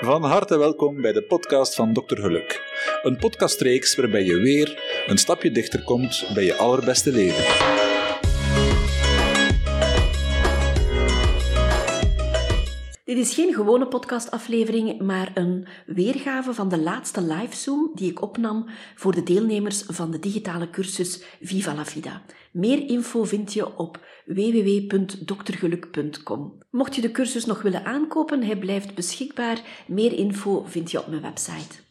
Van harte welkom bij de podcast van Dr. Geluk. Een podcastreeks waarbij je weer een stapje dichter komt bij je allerbeste leven. Dit is geen gewone podcastaflevering, maar een weergave van de laatste live-zoom die ik opnam voor de deelnemers van de digitale cursus Viva la Vida. Meer info vind je op www.doktergeluk.com. Mocht je de cursus nog willen aankopen, hij blijft beschikbaar. Meer info vind je op mijn website.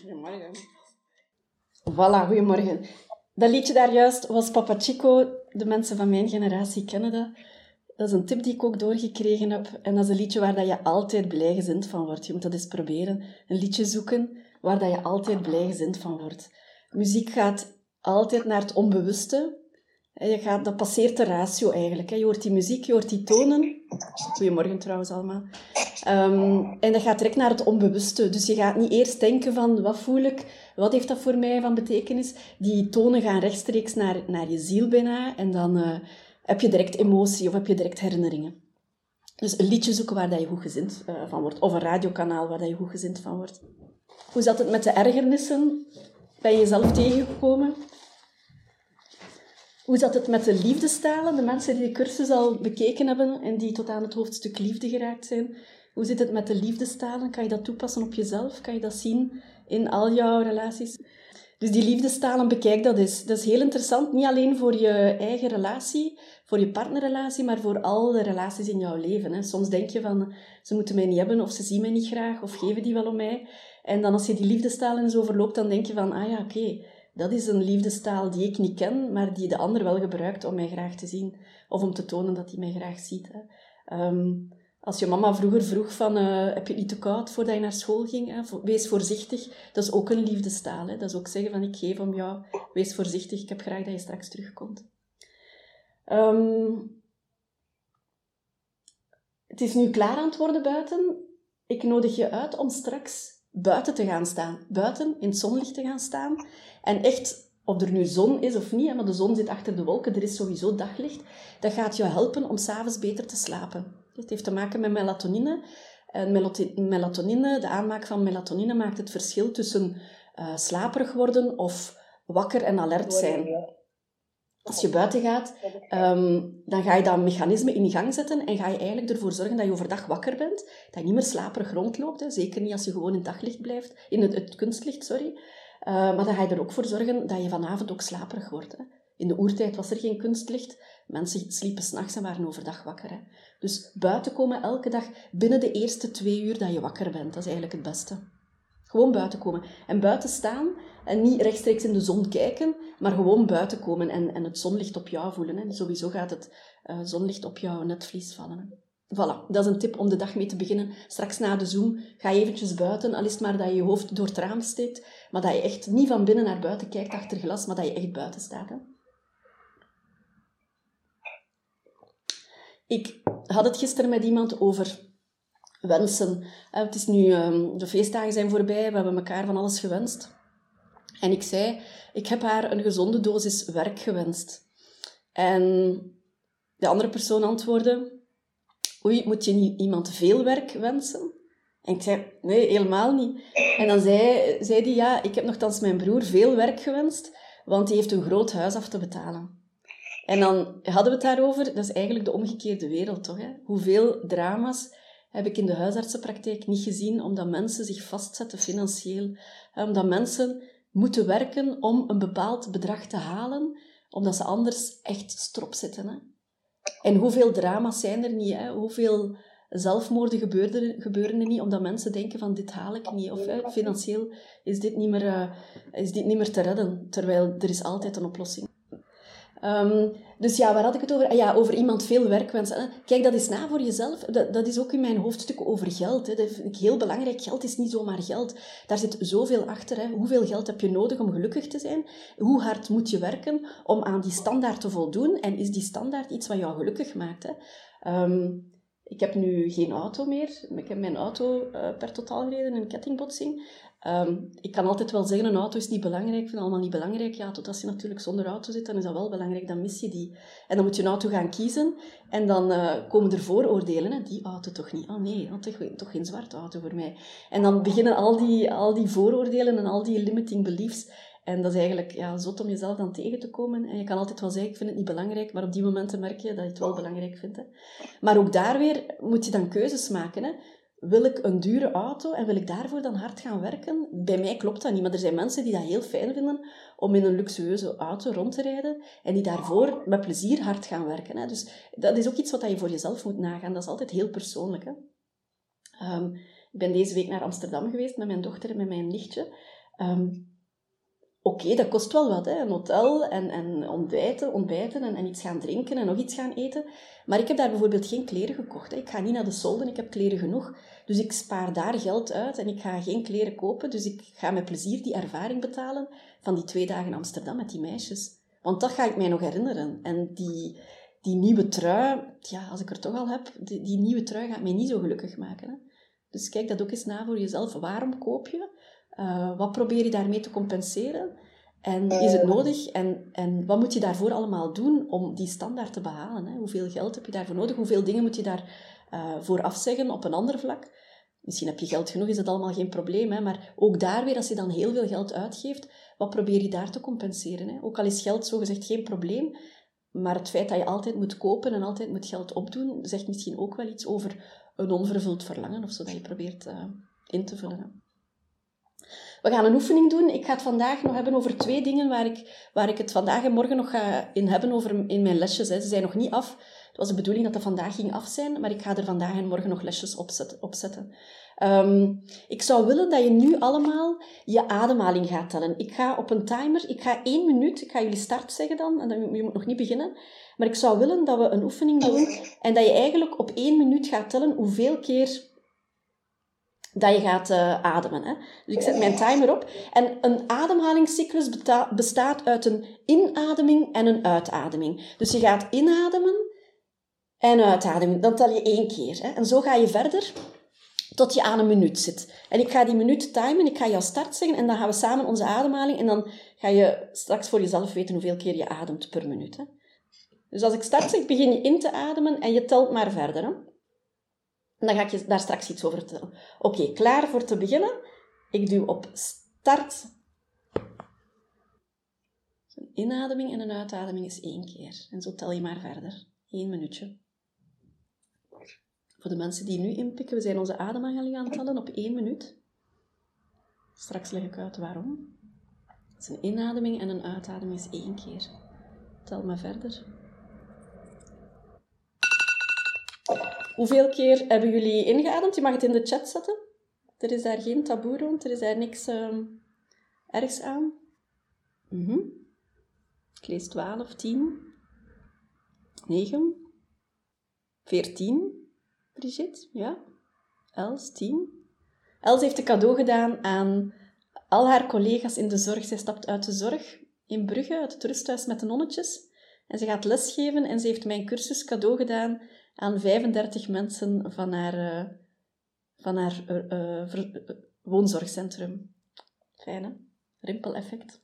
Goedemorgen. Voilà, goedemorgen. Dat liedje daar juist was Papa Chico. De mensen van mijn generatie kennen dat. Dat is een tip die ik ook doorgekregen heb. En dat is een liedje waar dat je altijd blij van wordt. Je moet dat eens proberen. Een liedje zoeken waar dat je altijd blij van wordt. Muziek gaat altijd naar het onbewuste. Je gaat, dat passeert de ratio eigenlijk. Je hoort die muziek, je hoort die tonen. Goedemorgen trouwens allemaal. Um, en dat gaat direct naar het onbewuste. Dus je gaat niet eerst denken van, wat voel ik? Wat heeft dat voor mij van betekenis? Die tonen gaan rechtstreeks naar, naar je ziel bijna. En dan uh, heb je direct emotie of heb je direct herinneringen. Dus een liedje zoeken waar dat je goed gezind uh, van wordt. Of een radiokanaal waar dat je goed gezind van wordt. Hoe zat het met de ergernissen? Ben je jezelf tegengekomen? Hoe zat het met de liefdestalen? De mensen die de cursus al bekeken hebben en die tot aan het hoofdstuk liefde geraakt zijn. Hoe zit het met de liefdestalen? Kan je dat toepassen op jezelf? Kan je dat zien in al jouw relaties? Dus die liefdestalen, bekijk dat eens. Dat is heel interessant, niet alleen voor je eigen relatie, voor je partnerrelatie, maar voor al de relaties in jouw leven. Hè. Soms denk je van, ze moeten mij niet hebben, of ze zien mij niet graag, of geven die wel om mij. En dan als je die liefdestalen zo verloopt, dan denk je van, ah ja, oké, dat is een liefdestaal die ik niet ken, maar die de ander wel gebruikt om mij graag te zien. Of om te tonen dat hij mij graag ziet. Hè. Ehm, als je mama vroeger vroeg van, uh, heb je het niet te koud voordat je naar school ging? Hè? Wees voorzichtig. Dat is ook een liefdestaal. Hè? Dat is ook zeggen van, ik geef om jou. Wees voorzichtig, ik heb graag dat je straks terugkomt. Um, het is nu klaar aan het worden buiten. Ik nodig je uit om straks buiten te gaan staan. Buiten, in het zonlicht te gaan staan. En echt, of er nu zon is of niet, maar de zon zit achter de wolken, er is sowieso daglicht. Dat gaat je helpen om s'avonds beter te slapen. Het heeft te maken met melatonine. En melatonine, de aanmaak van melatonine maakt het verschil tussen uh, slaperig worden of wakker en alert zijn. Als je buiten gaat, um, dan ga je dat mechanisme in gang zetten en ga je eigenlijk ervoor zorgen dat je overdag wakker bent, dat je niet meer slaperig rondloopt, hè. zeker niet als je gewoon in het daglicht blijft, in het, kunstlicht, sorry. Uh, maar dan ga je er ook voor zorgen dat je vanavond ook slaperig wordt. Hè. In de oertijd was er geen kunstlicht, mensen sliepen s'nachts en waren overdag wakker. Hè. Dus buiten komen elke dag binnen de eerste twee uur dat je wakker bent, dat is eigenlijk het beste. Gewoon buiten komen. En buiten staan en niet rechtstreeks in de zon kijken, maar gewoon buiten komen en, en het zonlicht op jou voelen. Hè. Sowieso gaat het uh, zonlicht op jouw netvlies vallen. Voilà, dat is een tip om de dag mee te beginnen. Straks na de Zoom, ga je eventjes buiten, al is het maar dat je je hoofd door het raam steekt, maar dat je echt niet van binnen naar buiten kijkt achter glas, maar dat je echt buiten staat. Hè. Ik had het gisteren met iemand over wensen. Eh, het is nu, ehm, de feestdagen zijn voorbij, we hebben elkaar van alles gewenst. En ik zei, ik heb haar een gezonde dosis werk gewenst. En de andere persoon antwoordde, oei, moet je niet iemand veel werk wensen? En ik zei, nee, helemaal niet. En dan zei, zei die, ja, ik heb nogthans mijn broer veel werk gewenst, want die heeft een groot huis af te betalen. En dan hadden we het daarover, dat is eigenlijk de omgekeerde wereld, toch? Hè? Hoeveel drama's heb ik in de huisartsenpraktijk niet gezien, omdat mensen zich vastzetten financieel. Omdat mensen moeten werken om een bepaald bedrag te halen, omdat ze anders echt strop zitten. Hè? En hoeveel drama's zijn er niet? Hè? Hoeveel zelfmoorden gebeuren, gebeuren er niet, omdat mensen denken van dit haal ik niet. Of hè, financieel is dit, niet meer, uh, is dit niet meer te redden, terwijl er is altijd een oplossing. Ehm, dus ja, waar had ik het over? Ah, ja, over iemand veel werk wensen. Kijk, dat is na voor jezelf. Dat, dat is ook in mijn hoofdstuk over geld. Hè. Dat vind ik heel belangrijk. Geld is niet zomaar geld. Daar zit zoveel achter. Hè. Hoeveel geld heb je nodig om gelukkig te zijn? Hoe hard moet je werken om aan die standaard te voldoen? En is die standaard iets wat jou gelukkig maakt? Hè? Ehm, ik heb nu geen auto meer. Ik heb mijn auto uh, per totaal gereden een kettingbotsing. Ehm, ik kan altijd wel zeggen, een auto is niet belangrijk. Ik vind allemaal niet belangrijk. Ja, tot als je natuurlijk zonder auto zit, dan is dat wel belangrijk. Dan mis je die. En dan moet je een auto gaan kiezen. En dan uh, komen er vooroordelen. Hè? Die auto toch niet? Oh nee, toch, toch geen zwarte auto voor mij. En dan beginnen al die, al die vooroordelen en al die limiting beliefs. En dat is eigenlijk ja, zot om jezelf dan tegen te komen. En je kan altijd wel zeggen, ik vind het niet belangrijk, maar op die momenten merk je dat je het wel belangrijk vindt. Hè. Maar ook daar weer moet je dan keuzes maken. Hè. Wil ik een dure auto en wil ik daarvoor dan hard gaan werken? Bij mij klopt dat niet, maar er zijn mensen die dat heel fijn vinden om in een luxueuze auto rond te rijden en die daarvoor met plezier hard gaan werken. Hè. Dus dat is ook iets wat je voor jezelf moet nagaan. Dat is altijd heel persoonlijk. Hè. Um, ik ben deze week naar Amsterdam geweest met mijn dochter en met mijn nichtje. Um, Oké, dat kost wel wat, hè? een hotel en, en ontbijten, ontbijten en, iets gaan drinken en nog iets gaan eten. Maar ik heb daar bijvoorbeeld geen kleren gekocht. Hè? Ik ga niet naar de solden, ik heb kleren genoeg. Dus ik spaar daar geld uit en ik ga geen kleren kopen. Dus ik ga met plezier die ervaring betalen van die twee dagen in Amsterdam met die meisjes. Want dat ga ik mij nog herinneren. En die, die nieuwe trui, ja, als ik er toch al heb, die, die nieuwe trui gaat mij niet zo gelukkig maken. Hè? Dus kijk dat ook eens na voor jezelf. Waarom koop je? Uh, wat probeer je daarmee te compenseren? En is het nodig? En, en wat moet je daarvoor allemaal doen om die standaard te behalen? Hè? Hoeveel geld heb je daarvoor nodig? Hoeveel dingen moet je daarvoor uh, voor afzeggen op een ander vlak? Misschien heb je geld genoeg, is dat allemaal geen probleem. Hè? Maar ook daar weer, als je dan heel veel geld uitgeeft, wat probeer je daar te compenseren? Hè? Ook al is geld zogezegd geen probleem, maar het feit dat je altijd moet kopen en altijd moet geld opdoen, zegt misschien ook wel iets over een onvervuld verlangen of zo dat je probeert uh, in te vullen. We gaan een oefening doen. Ik ga het vandaag nog hebben over twee dingen waar ik, waar ik het vandaag en morgen nog ga in hebben over in mijn lesjes. Hè. Ze zijn nog niet af. Het was de bedoeling dat dat vandaag ging af zijn, maar ik ga er vandaag en morgen nog lesjes opzetten. opzetten. Um, ik zou willen dat je nu allemaal je ademhaling gaat tellen. Ik ga op een timer, ik ga één minuut, ik ga jullie start zeggen dan, en dan, je moet nog niet beginnen. Maar ik zou willen dat we een oefening doen en dat je eigenlijk op één minuut gaat tellen hoeveel keer dat je gaat uh, ademen. Hè. Dus ik zet mijn timer op. En een ademhalingscyclus bestaat uit een inademing en een uitademing. Dus je gaat inademen en uitademen. Dan tel je één keer. Hè. En zo ga je verder tot je aan een minuut zit. En ik ga die minuut timen, ik ga jou start zeggen en dan gaan we samen onze ademhaling en dan ga je straks voor jezelf weten hoeveel keer je ademt per minuut. Hè. Dus als ik start zeg, begin je in te ademen en je telt maar verder. Hè. En dan ga ik je daar straks iets over vertellen. Oké, klaar voor te beginnen? Ik duw op start. Een inademing en een uitademing is één keer. En zo tel je maar verder. Eén minuutje. Voor de mensen die nu inpikken, we zijn onze ademhaling aan het tellen op één minuut. Straks leg ik uit waarom. Het is een inademing en een uitademing is één keer. Tel maar verder. Hoeveel keer hebben jullie ingeademd? Je mag het in de chat zetten. Er is daar geen taboe rond, er is daar niks uh, ergs aan. Mm. Ik lees 12, 10, 9, 14. Brigitte, ja. Els, 10. Els heeft een cadeau gedaan aan al haar collega's in de zorg. Zij stapt uit de zorg in Brugge, uit het rusthuis met de nonnetjes. En ze gaat lesgeven en ze heeft mijn cursus cadeau gedaan aan 35 mensen van haar, uh, van haar woonzorgcentrum. Fijn, hè? Rimpeleffect.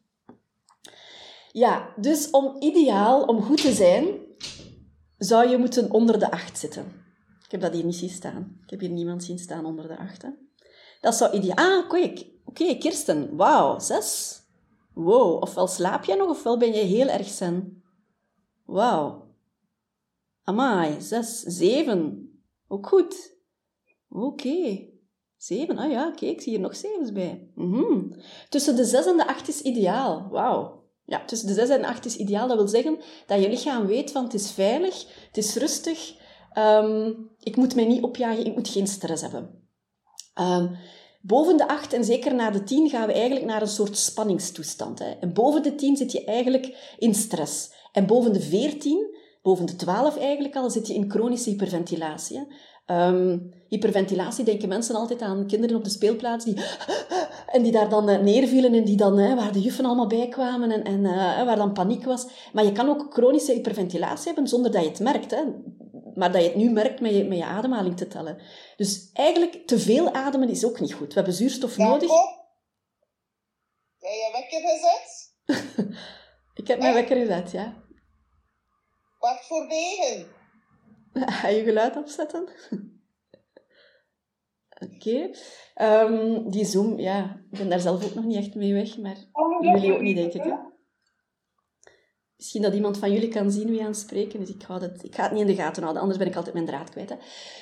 Ja, dus om ideaal, om goed te zijn, zou je moeten onder de 8 zitten. Ik heb dat hier niet zien staan. Ik heb hier niemand zien staan onder de 8. Hè? Dat zou ideaal... Ah, oké, okay, Kirsten. Wauw, 6. Wow, ofwel slaap jij nog, ofwel ben je heel erg zen. Wauw. Amai, zes, zeven. Ook goed. Oké. Zeven, ah ja, kijk, ik zie hier nog zevens bij. Mm Tussen de zes en de acht is ideaal. Wauw. Ja, tussen de zes en de acht is ideaal. Dat wil zeggen dat je lichaam weet van het is veilig, het is rustig. Um, ik moet mij niet opjagen, ik moet geen stress hebben. Um, boven de acht en zeker na de tien gaan we eigenlijk naar een soort spanningstoestand. Hè. En boven de tien zit je eigenlijk in stress. En boven de 14, boven de 12 eigenlijk al, zit je in chronische hyperventilatie. Ehm, hyperventilatie denken mensen altijd aan kinderen op de speelplaats die, en die daar dan uh, neervielen en die dan, waar de juffen allemaal bij kwamen en, en uh, waar dan paniek was. Maar je kan ook chronische hyperventilatie hebben zonder dat je het merkt. Hè? Maar dat je het nu merkt met je, met je ademhaling te tellen. Dus eigenlijk, te veel ademen is ook niet goed. We hebben zuurstof nodig. Heb je wekker gezet? ik heb mijn wekker gezet, ja. Wat voor wegen? Ga je geluid opzetten? Oké. Okay. Um, die Zoom, ja, ik ben daar zelf ook nog niet echt mee weg, maar jullie ook niet, denk ik. Hè? Misschien dat iemand van jullie kan zien wie aan het spreken is. Ik, hou het, ik ga het niet in de gaten houden, anders ben ik altijd mijn draad kwijt. Hè.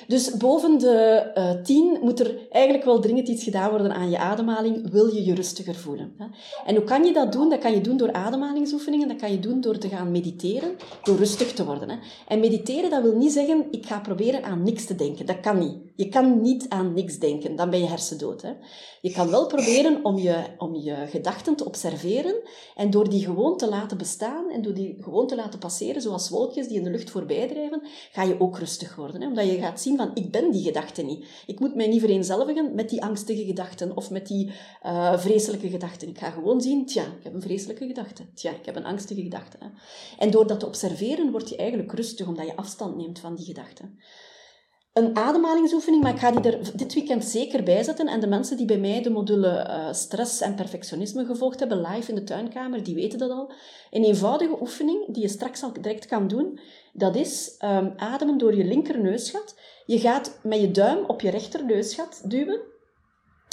Dus boven de eh, 10 moet er eigenlijk wel dringend iets gedaan worden aan je ademhaling. Wil je je rustiger voelen? Hè. En hoe kan je dat doen? Dat kan je doen door ademhalingsoefeningen. Dat kan je doen door te gaan mediteren, door rustig te worden. Hè. En mediteren, dat wil niet zeggen, ik ga proberen aan niks te denken. Dat kan niet. Je kan niet aan niks denken, dan ben je hersendood. Hè. Je kan wel proberen om je, om je gedachten te observeren en door die gewoon te laten bestaan en door die gewoon te laten passeren, zoals wolkjes die in de lucht voorbij drijven, ga je ook rustig worden. Hè? Omdat je gaat zien van, ik ben die gedachte niet. Ik moet mij niet vereenzelvigen met die angstige gedachten of met die uh, vreselijke gedachten. Ik ga gewoon zien, tja, ik heb een vreselijke gedachte. Tja, ik heb een angstige gedachte. Hè? En door dat te observeren, word je eigenlijk rustig, omdat je afstand neemt van die gedachten een ademhalingsoefening, maar ik ga die er dit weekend zeker bij zetten. En de mensen die bij mij de module uh, stress en perfectionisme gevolgd hebben, live in de tuinkamer, die weten dat al. Een eenvoudige oefening die je straks al direct kan doen, dat is um, ademen door je linkerneusgat. Je gaat met je duim op je rechterneusgat duwen.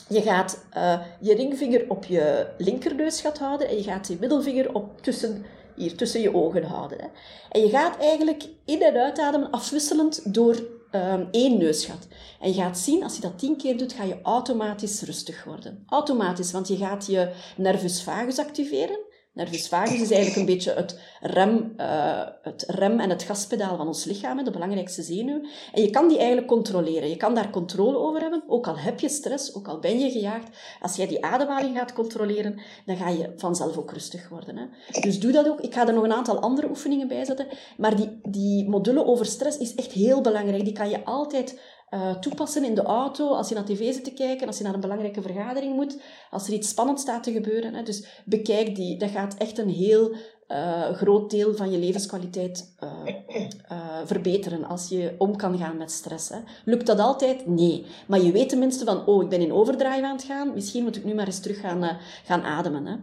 Je gaat uh, je ringvinger op je linkerneusgat houden en je gaat je middelvinger op tussen, hier, tussen je ogen houden. Hè. En je gaat eigenlijk in- en uitademen afwisselend door um, één neusgat. En je gaat zien, als je dat tien keer doet, ga je automatisch rustig worden. Automatisch, want je gaat je nervus vagus activeren. Nervus is eigenlijk een beetje het rem, uh, het rem en het gaspedaal van ons lichaam, de belangrijkste zenuw. En je kan die eigenlijk controleren. Je kan daar controle over hebben, ook al heb je stress, ook al ben je gejaagd. Als jij die ademhaling gaat controleren, dan ga je vanzelf ook rustig worden. Hè. Dus doe dat ook. Ik ga er nog een aantal andere oefeningen bij zetten. Maar die, die module over stress is echt heel belangrijk. Die kan je altijd uh, toepassen in de auto, als je naar tv zit te kijken, als je naar een belangrijke vergadering moet, als er iets spannends staat te gebeuren. Hè. Dus bekijk die. Dat gaat echt een heel uh, groot deel van je levenskwaliteit uh, verbeteren als je om kan gaan met stress. Hè. Lukt dat altijd? Nee. Maar je weet tenminste van, oh, ik ben in overdrive aan het gaan, misschien moet ik nu maar eens terug gaan, gaan ademen. Hè.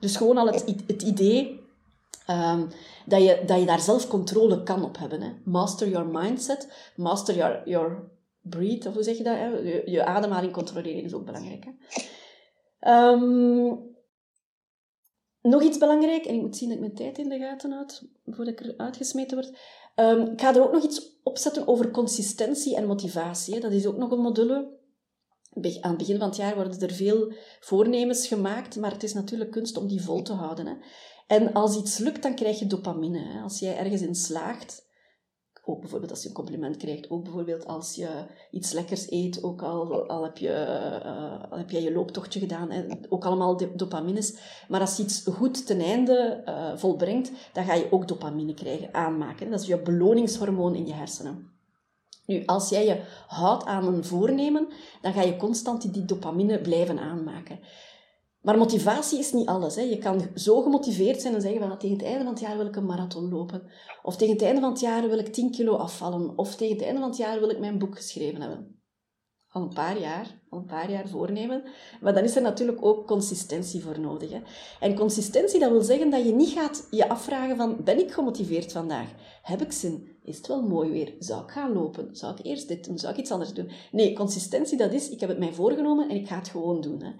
Dus gewoon al het, het idee um, dat, je, dat je daar zelf controle kan op hebben. Hè. Master your mindset, master your, your breathe, of hoe zeg je dat? Hè? Je, ademhaling controleren is ook belangrijk. Hè? Um, nog iets belangrijk, en ik moet zien dat ik mijn tijd in de gaten houd, voordat ik er uitgesmeten word. Um, ik ga er ook nog iets opzetten over consistentie en motivatie. Hè? Dat is ook nog een module. Aan het begin van het jaar worden er veel voornemens gemaakt, maar het is natuurlijk kunst om die vol te houden. Hè? En als iets lukt, dan krijg je dopamine. Hè? Als jij ergens in slaagt, ook bijvoorbeeld als je een compliment krijgt, ook bijvoorbeeld als je iets lekkers eet, ook al, al, heb, je, uh, al heb jij je looptochtje gedaan, ook allemaal dopamines. Maar als je iets goed ten einde uh, volbrengt, dan ga je ook dopamine krijgen, aanmaken. Dat is je beloningshormoon in je hersenen. Nu, als jij je houdt aan een voornemen, dan ga je constant die dopamine blijven aanmaken. Maar motivatie is niet alles. Hè. Je kan zo gemotiveerd zijn en zeggen van tegen het einde van het jaar wil ik een marathon lopen. Of tegen het einde van het jaar wil ik 10 kilo afvallen. Of tegen het einde van het jaar wil ik mijn boek geschreven hebben. Al een paar jaar, al een paar jaar voornemen. Maar dan is er natuurlijk ook consistentie voor nodig. Hè. En consistentie, dat wil zeggen dat je niet gaat je afvragen van, ben ik gemotiveerd vandaag? Heb ik zin? Is het wel mooi weer? Zou ik gaan lopen? Zou ik eerst dit doen? Zou ik iets anders doen? Nee, consistentie, dat is, ik heb het mij voorgenomen en ik ga het gewoon doen. Hè.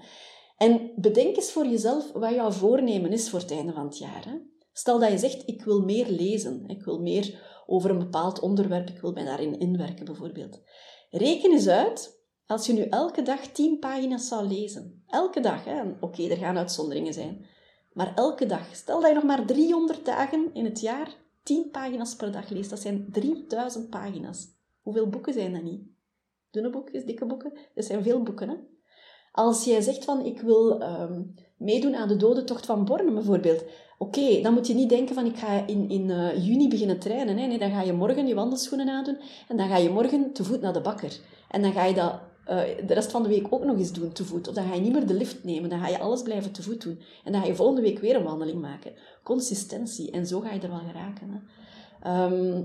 En bedenk eens voor jezelf wat jouw voornemen is voor het einde van het jaar. Hè? Stel dat je zegt, ik wil meer lezen, ik wil meer over een bepaald onderwerp, ik wil mij daarin inwerken bijvoorbeeld. Reken eens uit, als je nu elke dag tien pagina's zou lezen. Elke dag, oké, er gaan uitzonderingen zijn. Maar elke dag, stel dat je nog maar 300 dagen in het jaar 10 pagina's per dag leest, dat zijn 3000 pagina's. Hoeveel boeken zijn dat niet? Dunne boekjes, dikke boeken, dat zijn veel boeken. Hè? Als jij zegt van ik wil um, meedoen aan de dodentocht van Borne bijvoorbeeld. Oké, dan moet je niet denken van ik ga in, in eh, juni beginnen trainen. Nee, dan ga je morgen je wandelschoenen aandoen en dan ga je morgen te voet naar de bakker. En dan ga je dat eh, de rest van de week ook nog eens doen te voet. Of dan ga je niet meer de lift nemen, dan ga je alles blijven te voet doen. En dan ga je volgende week weer een wandeling maken. Consistentie, en zo ga je er wel geraken. Hè. Ehm,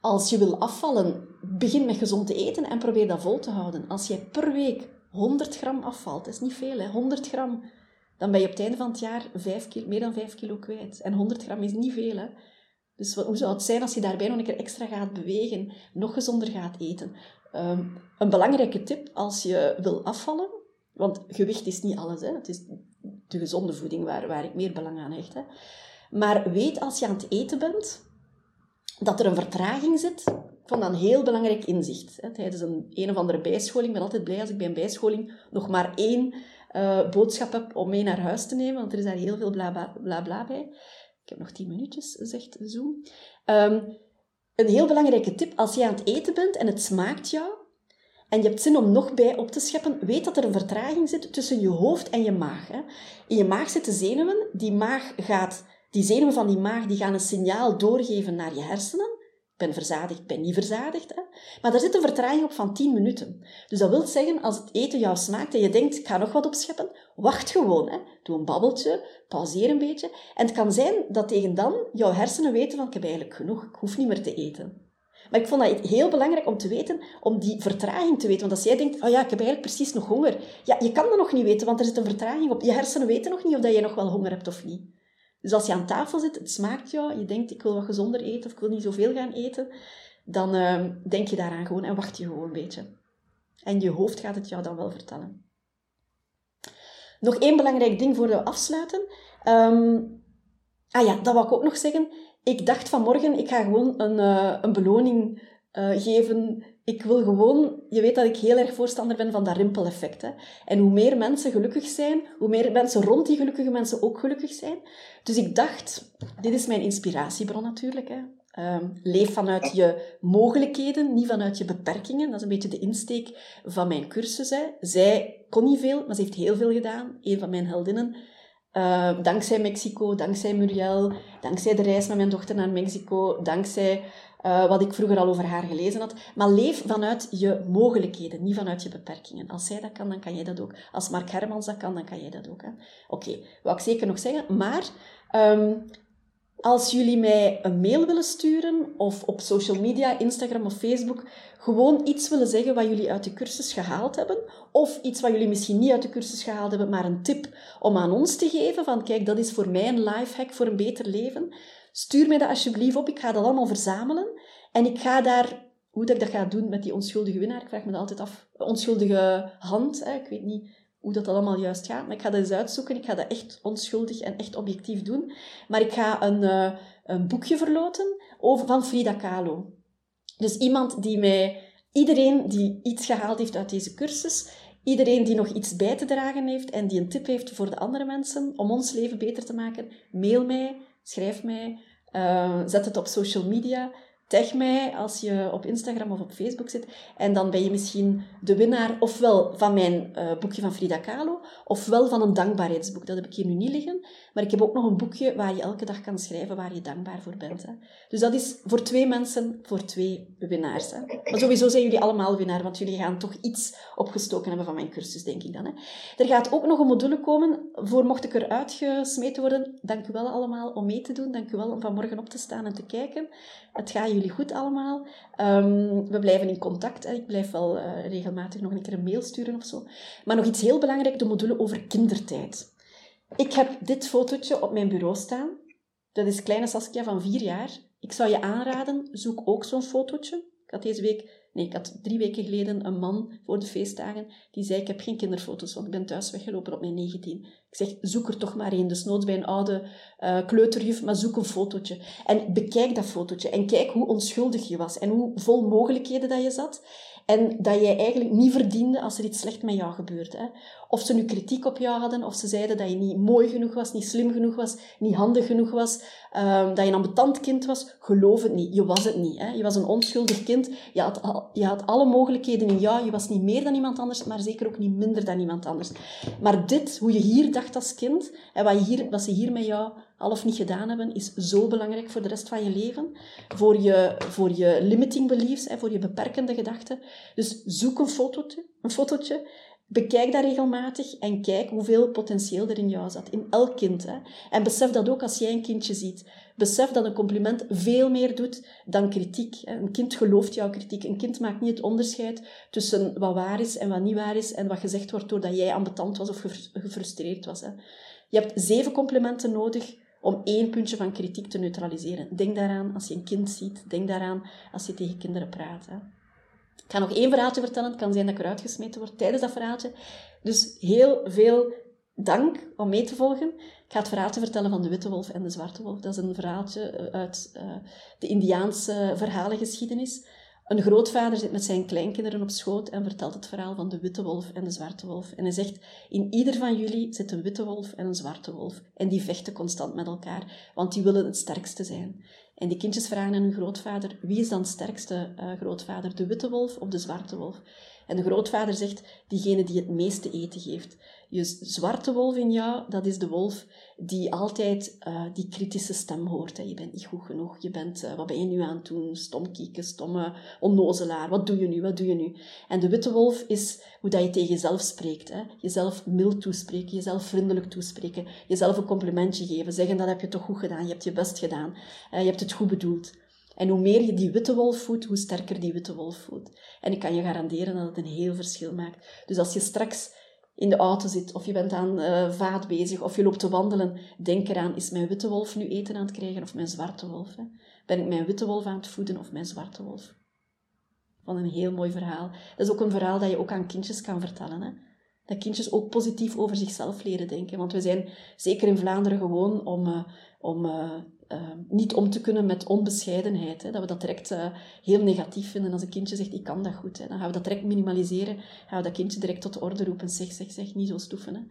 als je wil afvallen, begin met gezond te eten en probeer dat vol te houden. Als jij per week 100 gram afvalt, dat is niet veel, hè? 100 gram, dan ben je op het einde van het jaar 5 kilo, meer dan 5 kilo kwijt. En 100 gram is niet veel. Hè? Dus hoe zou het zijn als je daarbij nog een keer extra gaat bewegen, nog gezonder gaat eten? Ehm, een belangrijke tip als je wil afvallen, want gewicht is niet alles, hè? het is de gezonde voeding waar, waar ik meer belang aan hecht. Hè? Maar weet als je aan het eten bent, dat er een vertraging zit. Ik vond dat een heel belangrijk inzicht. Hè. Tijdens een een of andere bijscholing, ik ben altijd blij als ik bij een bijscholing nog maar één uh, boodschap heb om mee naar huis te nemen, want er is daar heel veel bla bla, bla, bij. Ik heb nog tien minuutjes, zegt Zoom. Um, een heel belangrijke tip, als je aan het eten bent en het smaakt jou, en je hebt zin om nog bij op te scheppen, weet dat er een vertraging zit tussen je hoofd en je maag. Hè. In je maag zitten zenuwen, die maag gaat die zenuwen van die maag die gaan een signaal doorgeven naar je hersenen. Ben verzadigd, ben niet verzadigd. Hè? Maar daar zit een vertraging op van 10 minuten. Dus dat wil zeggen, als het eten jou smaakt en je denkt, ik ga nog wat opscheppen, wacht gewoon. Hè? Doe een babbeltje, pauzeer een beetje. En het kan zijn dat tegen dan jouw hersenen weten van, ik heb eigenlijk genoeg, ik hoef niet meer te eten. Maar ik vond dat heel belangrijk om te weten, om die vertraging te weten. Want als jij denkt, oh ja, ik heb eigenlijk precies nog honger. Ja, je kan dat nog niet weten, want er zit een vertraging op. Je hersenen weten nog niet of dat je nog wel honger hebt of niet. Dus als je aan tafel zit, het smaakt jou, je denkt ik wil wat gezonder eten of ik wil niet zoveel gaan eten, dan uh, denk je daaraan gewoon en wacht je gewoon een beetje. En je hoofd gaat het jou dan wel vertellen. Nog één belangrijk ding voor we afsluiten. Um, ah ja, dat wou ik ook nog zeggen. Ik dacht vanmorgen, ik ga gewoon een, uh, een beloning uh, geven ik wil gewoon, je weet dat ik heel erg voorstander ben van dat rimpeleffect. Hè? En hoe meer mensen gelukkig zijn, hoe meer mensen rond die gelukkige mensen ook gelukkig zijn. Dus ik dacht, dit is mijn inspiratiebron natuurlijk. Hè? Um, leef vanuit je mogelijkheden, niet vanuit je beperkingen. Dat is een beetje de insteek van mijn cursus. Hè. Zij kon niet veel, maar ze heeft heel veel gedaan. Een van mijn heldinnen. Uh, dankzij Mexico, dankzij Muriel, dankzij de reis met mijn dochter naar Mexico, dankzij uh, wat ik vroeger al over haar gelezen had. Maar leef vanuit je mogelijkheden, niet vanuit je beperkingen. Als zij dat kan, dan kan jij dat ook. Als Mark Hermans dat kan, dan kan jij dat ook. Oké, wou ik zeker nog zeggen. Maar um, als jullie mij een mail willen sturen of op social media, Instagram of Facebook, gewoon iets willen zeggen wat jullie uit de cursus gehaald hebben, of iets wat jullie misschien niet uit de cursus gehaald hebben, maar een tip om aan ons te geven van kijk, dat is voor mij een lifehack voor een beter leven, Stuur mij dat alsjeblieft op. Ik ga dat allemaal verzamelen. En ik ga daar, hoe dat ik dat ga doen met die onschuldige winnaar, ik vraag me dat altijd af. Onschuldige hand, hè. ik weet niet hoe dat allemaal juist gaat. Maar ik ga dat eens uitzoeken. Ik ga dat echt onschuldig en echt objectief doen. Maar ik ga een, uh, een boekje verloten over, van Frida Kahlo. Dus iemand die mij, iedereen die iets gehaald heeft uit deze cursus, iedereen die nog iets bij te dragen heeft en die een tip heeft voor de andere mensen om ons leven beter te maken, mail mij Schrijf mij, uh, zet het op social media. Tag mij als je op Instagram of op Facebook zit. En dan ben je misschien de winnaar ofwel van mijn uh, boekje van Frida Kahlo, ofwel van een dankbaarheidsboek. Dat heb ik hier nu niet liggen. Maar ik heb ook nog een boekje waar je elke dag kan schrijven waar je dankbaar voor bent. Hè. Dus dat is voor twee mensen, voor twee winnaars. Hè. Maar sowieso zijn jullie allemaal winnaar, want jullie gaan toch iets opgestoken hebben van mijn cursus, denk ik dan. Hè. Er gaat ook nog een module komen voor mocht ik eruit gesmeten worden. Dank u wel allemaal om mee te doen. Dank u wel om vanmorgen op te staan en te kijken. Het gaat jullie goed allemaal. Um, we blijven in contact. Ik blijf wel uh, regelmatig nog een keer een mail sturen of zo. Maar nog iets heel belangrijk, de module over kindertijd. Ik heb dit fotootje op mijn bureau staan. Dat is kleine Saskia van vier jaar. Ik zou je aanraden, zoek ook zo'n fotootje. Ik had deze week Nee, ik had drie weken geleden een man voor de feestdagen die zei: Ik heb geen kinderfoto's, want ik ben thuis weggelopen op mijn 19. Ik zeg: Zoek er toch maar één. Dus noods bij een oude uh, kleuterjuf, maar zoek een fotootje. En bekijk dat fotootje en kijk hoe onschuldig je was en hoe vol mogelijkheden dat je zat. En dat jij eigenlijk niet verdiende als er iets slecht met jou gebeurde. Hè. Of ze nu kritiek op jou hadden, of ze zeiden dat je niet mooi genoeg was, niet slim genoeg was, niet handig genoeg was, um, dat je een ambetant kind was. Geloof het niet. Je was het niet. Hè. Je was een onschuldig kind. Je had, je had alle mogelijkheden in jou. Je was niet meer dan iemand anders, maar zeker ook niet minder dan iemand anders. Maar dit, hoe je hier dacht als kind, en wat, je hier, wat ze hier met jou al of niet gedaan hebben, is zo belangrijk voor de rest van je leven. Voor je, voor je limiting beliefs, voor je beperkende gedachten. Dus zoek een fotootje, een fotootje Bekijk dat regelmatig en kijk hoeveel potentieel er in jou zat. In elk kind. Hè. En besef dat ook als jij een kindje ziet. Besef dat een compliment veel meer doet dan kritiek. Een kind gelooft jouw kritiek. Een kind maakt niet het onderscheid tussen wat waar is en wat niet waar is en wat gezegd wordt doordat jij ambetant was of gefrustreerd was. Hè. Je hebt zeven complimenten nodig om één puntje van kritiek te neutraliseren. Denk daaraan als je een kind ziet. Denk daaraan als je tegen kinderen praat. Ik ga nog één verhaaltje vertellen. Het kan zijn dat ik eruit gesmeten tijdens dat verhaaltje. Dus heel veel dank om mee te volgen. Ik ga het verhaaltje vertellen van de witte wolf en de zwarte wolf. Dat is een verhaaltje eh, uit uh, de Indiaanse verhalengeschiedenis. Een grootvader zit met zijn kleinkinderen op schoot en vertelt het verhaal van de witte wolf en de zwarte wolf. En hij zegt, in ieder van jullie zit een witte wolf en een zwarte wolf. En die vechten constant met elkaar, want die willen het sterkste zijn. En die kindjes vragen aan hun grootvader, wie is dan sterkste uh, grootvader, de witte wolf of de zwarte wolf? En de grootvader zegt, diegene die het meeste eten geeft. Je zwarte wolf in jou, dat is de wolf die altijd uh, die kritische stem hoort. Hè. Je bent niet goed genoeg, je bent, uh, wat ben je nu aan het doen? Stom kieken, stomme onnozelaar, wat doe je nu, wat doe je nu? En de witte wolf is hoe dat je tegen jezelf spreekt. Hè. Jezelf mild toespreken, jezelf vriendelijk toespreken, jezelf een complimentje geven, zeggen dat heb je toch goed gedaan, je hebt je best gedaan, uh, je hebt het goed bedoeld. En hoe meer je die witte wolf voedt, hoe sterker die witte wolf voedt. En ik kan je garanderen dat het een heel verschil maakt. Dus als je straks in de auto zit, of je bent aan uh, vaat bezig, of je loopt te wandelen, denk eraan, is mijn witte wolf nu eten aan het krijgen of mijn zwarte wolf? Hè? Ben ik mijn witte wolf aan het voeden of mijn zwarte wolf? Van een heel mooi verhaal. Dat is ook een verhaal dat je ook aan kindjes kan vertellen. Hè? Dat kindjes ook positief over zichzelf leren denken. Want we zijn zeker in Vlaanderen gewoon om, uh, om uh, uh, niet om te kunnen met onbescheidenheid. Hè. Dat we dat direct uh, heel negatief vinden. Als een kindje zegt, ik kan dat goed. Hè. Dan gaan we dat direct minimaliseren. Gaan we dat kindje direct tot de orde roepen. Zeg, zeg, zeg, niet zo stoeven.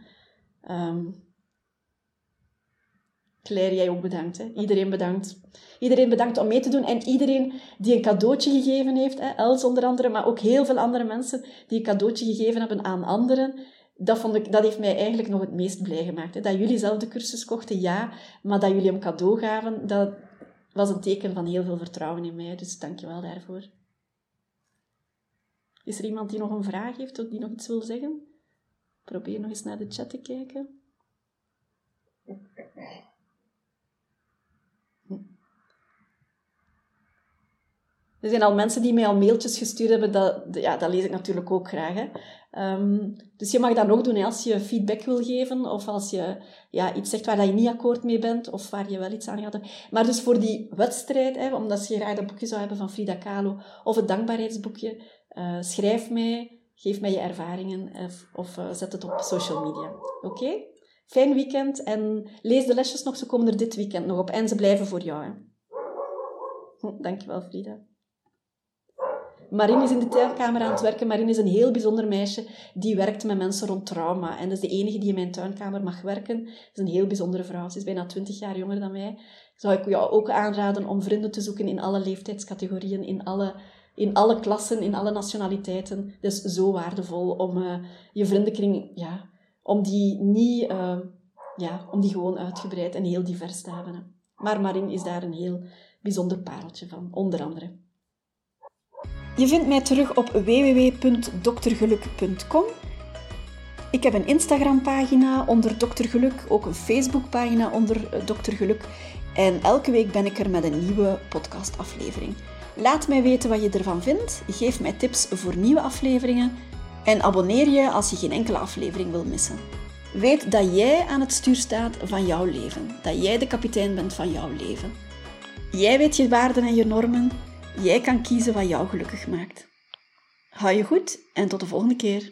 Hè. Um, Claire, jij ook bedankt. Hè. Iedereen bedankt. Iedereen bedankt om mee te doen. En iedereen die een cadeautje gegeven heeft. Hè. Els onder andere, maar ook heel veel andere mensen die een cadeautje gegeven hebben aan anderen dat, vond ik, dat heeft mij eigenlijk nog het meest blij gemaakt. Hè. Dat jullie zelf de cursus kochten, ja, maar dat jullie hem cadeau gaven, dat was een teken van heel veel vertrouwen in mij. Dus dank je wel daarvoor. Is er iemand die nog een vraag heeft of die nog iets wil zeggen? Probeer nog eens naar de chat te kijken. Er zijn al mensen die mij al mailtjes gestuurd hebben, dat, ja, dat lees ik natuurlijk ook graag. Um, dus je mag dat nog doen hè, als je feedback wil geven of als je ja, iets zegt waar je niet akkoord mee bent of waar je wel iets aan gaat Maar dus voor die wedstrijd, hè, omdat je graag dat boekje zou hebben van Frida Kahlo of het dankbaarheidsboekje, uh, schrijf mij, geef mij je ervaringen of, of uh, zet het op social media. Oké? Fijn weekend en lees de lesjes nog, ze komen er dit weekend nog op en ze blijven voor jou. Hè. Hm, dankjewel Frida. Marine is in de tuinkamer aan het werken. Marine is een heel bijzonder meisje die werkt met mensen rond trauma. En dat is de enige die in mijn tuinkamer mag werken. Dat is een heel bijzondere vrouw. Ze is bijna twintig jaar jonger dan mij. Zou ik jou ook aanraden om vrienden te zoeken in alle leeftijdscategorieën, in alle, in alle klassen, in alle nationaliteiten. Het is zo waardevol om uh, je vriendenkring, ja, om die niet, uh, ja, om die gewoon uitgebreid en heel divers te hebben. Maar Marine is daar een heel bijzonder pareltje van, onder andere. Je vindt mij terug op www.doktergeluk.com. Ik heb een Instagram-pagina onder Dokter Geluk, ook een Facebook-pagina onder eh, Dokter Geluk. En elke week ben ik er met een nieuwe podcastaflevering. Laat mij weten wat je ervan vindt. Geef mij tips voor nieuwe afleveringen. En abonneer je als je geen enkele aflevering wil missen. Weet dat jij aan het stuur staat van jouw leven. Dat jij de kapitein bent van jouw leven. Jij weet je waarden en je normen. Jij kan kiezen wat jou gelukkig maakt. Hou je goed en tot de volgende keer.